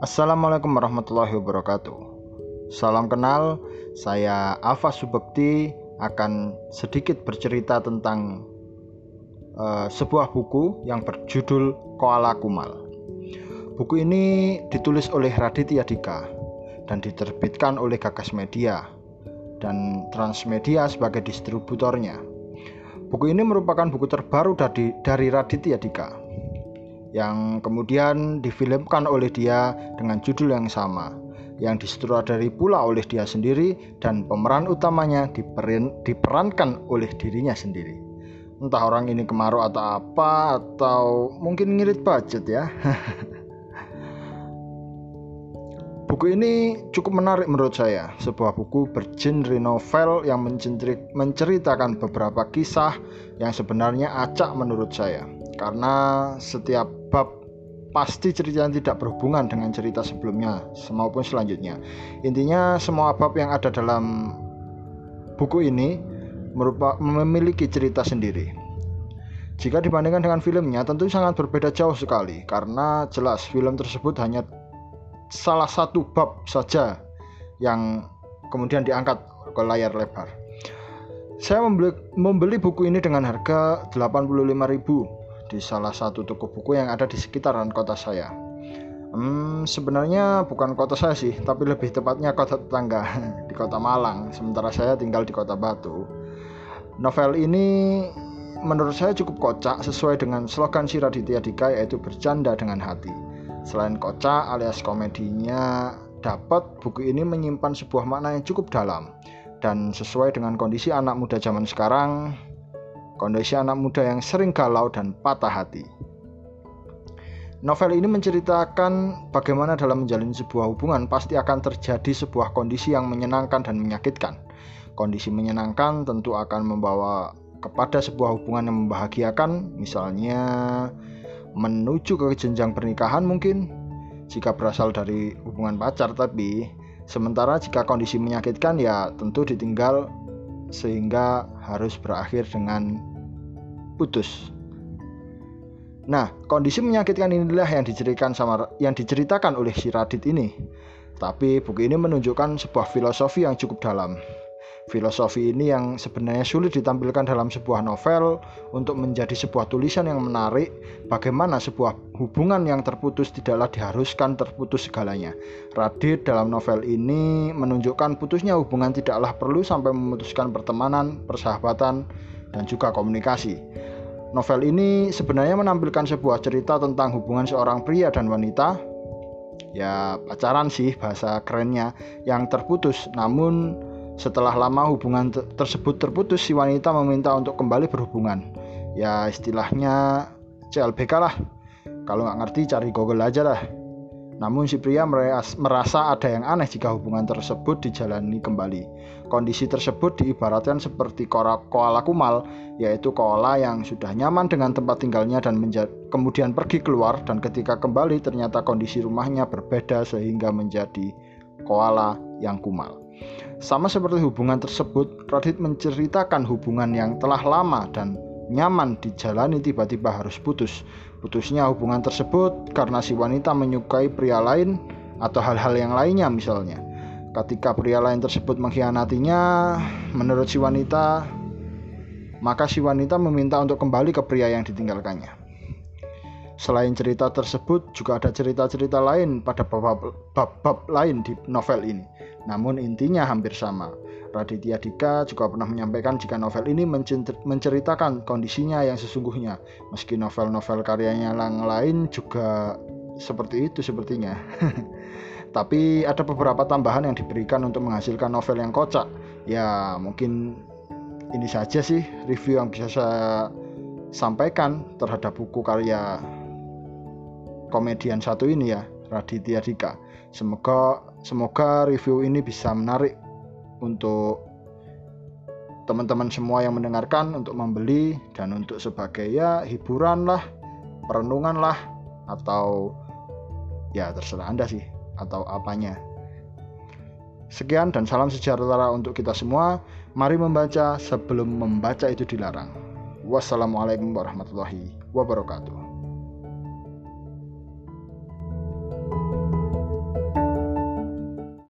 Assalamualaikum warahmatullahi wabarakatuh. Salam kenal, saya Alfa Subekti akan sedikit bercerita tentang uh, sebuah buku yang berjudul Koala Kumal. Buku ini ditulis oleh Raditya Dika dan diterbitkan oleh Gagas Media dan Transmedia sebagai distributornya. Buku ini merupakan buku terbaru dari, dari Raditya Dika yang kemudian difilmkan oleh dia dengan judul yang sama yang disutradari pula oleh dia sendiri dan pemeran utamanya diperin, diperankan oleh dirinya sendiri. Entah orang ini kemarau atau apa atau mungkin ngirit budget ya. buku ini cukup menarik menurut saya. Sebuah buku bergenre novel yang menceritakan beberapa kisah yang sebenarnya acak menurut saya. Karena setiap bab pasti cerita yang tidak berhubungan dengan cerita sebelumnya maupun selanjutnya. Intinya semua bab yang ada dalam buku ini merupakan memiliki cerita sendiri. Jika dibandingkan dengan filmnya tentu sangat berbeda jauh sekali karena jelas film tersebut hanya salah satu bab saja yang kemudian diangkat ke layar lebar. Saya membeli, membeli buku ini dengan harga 85.000 di salah satu toko buku yang ada di sekitaran kota saya. Hmm, sebenarnya bukan kota saya sih, tapi lebih tepatnya kota tetangga di kota Malang, sementara saya tinggal di kota Batu. Novel ini menurut saya cukup kocak sesuai dengan slogan si Raditya Dika yaitu bercanda dengan hati. Selain kocak alias komedinya dapat, buku ini menyimpan sebuah makna yang cukup dalam dan sesuai dengan kondisi anak muda zaman sekarang kondisi anak muda yang sering galau dan patah hati. Novel ini menceritakan bagaimana dalam menjalin sebuah hubungan pasti akan terjadi sebuah kondisi yang menyenangkan dan menyakitkan. Kondisi menyenangkan tentu akan membawa kepada sebuah hubungan yang membahagiakan, misalnya menuju ke jenjang pernikahan mungkin jika berasal dari hubungan pacar tapi sementara jika kondisi menyakitkan ya tentu ditinggal sehingga harus berakhir dengan putus. Nah, kondisi menyakitkan inilah yang diceritakan sama yang diceritakan oleh si Radit ini. Tapi buku ini menunjukkan sebuah filosofi yang cukup dalam. Filosofi ini yang sebenarnya sulit ditampilkan dalam sebuah novel untuk menjadi sebuah tulisan yang menarik bagaimana sebuah hubungan yang terputus tidaklah diharuskan terputus segalanya. Radit dalam novel ini menunjukkan putusnya hubungan tidaklah perlu sampai memutuskan pertemanan, persahabatan, dan juga komunikasi. Novel ini sebenarnya menampilkan sebuah cerita tentang hubungan seorang pria dan wanita, ya pacaran sih bahasa kerennya, yang terputus. Namun setelah lama hubungan tersebut terputus, si wanita meminta untuk kembali berhubungan. Ya istilahnya CLBK lah. Kalau nggak ngerti cari Google aja lah. Namun si pria merasa ada yang aneh jika hubungan tersebut dijalani kembali. Kondisi tersebut diibaratkan seperti koala kumal, yaitu koala yang sudah nyaman dengan tempat tinggalnya dan kemudian pergi keluar dan ketika kembali ternyata kondisi rumahnya berbeda sehingga menjadi koala yang kumal. Sama seperti hubungan tersebut, Radit menceritakan hubungan yang telah lama dan nyaman dijalani tiba-tiba harus putus. Putusnya hubungan tersebut karena si wanita menyukai pria lain atau hal-hal yang lainnya misalnya. Ketika pria lain tersebut mengkhianatinya, menurut si wanita, maka si wanita meminta untuk kembali ke pria yang ditinggalkannya. Selain cerita tersebut, juga ada cerita-cerita lain pada bab-bab lain di novel ini. Namun intinya hampir sama. Raditya Dika juga pernah menyampaikan jika novel ini menceritakan kondisinya yang sesungguhnya. Meski novel-novel karyanya yang lain juga seperti itu sepertinya. Tapi ada beberapa tambahan yang diberikan untuk menghasilkan novel yang kocak. Ya mungkin ini saja sih review yang bisa saya sampaikan terhadap buku karya komedian satu ini ya Raditya Dika. Semoga semoga review ini bisa menarik untuk teman-teman semua yang mendengarkan untuk membeli dan untuk sebagai ya hiburan lah, perenungan lah atau ya terserah Anda sih atau apanya. Sekian dan salam sejahtera untuk kita semua. Mari membaca sebelum membaca itu dilarang. Wassalamualaikum warahmatullahi wabarakatuh.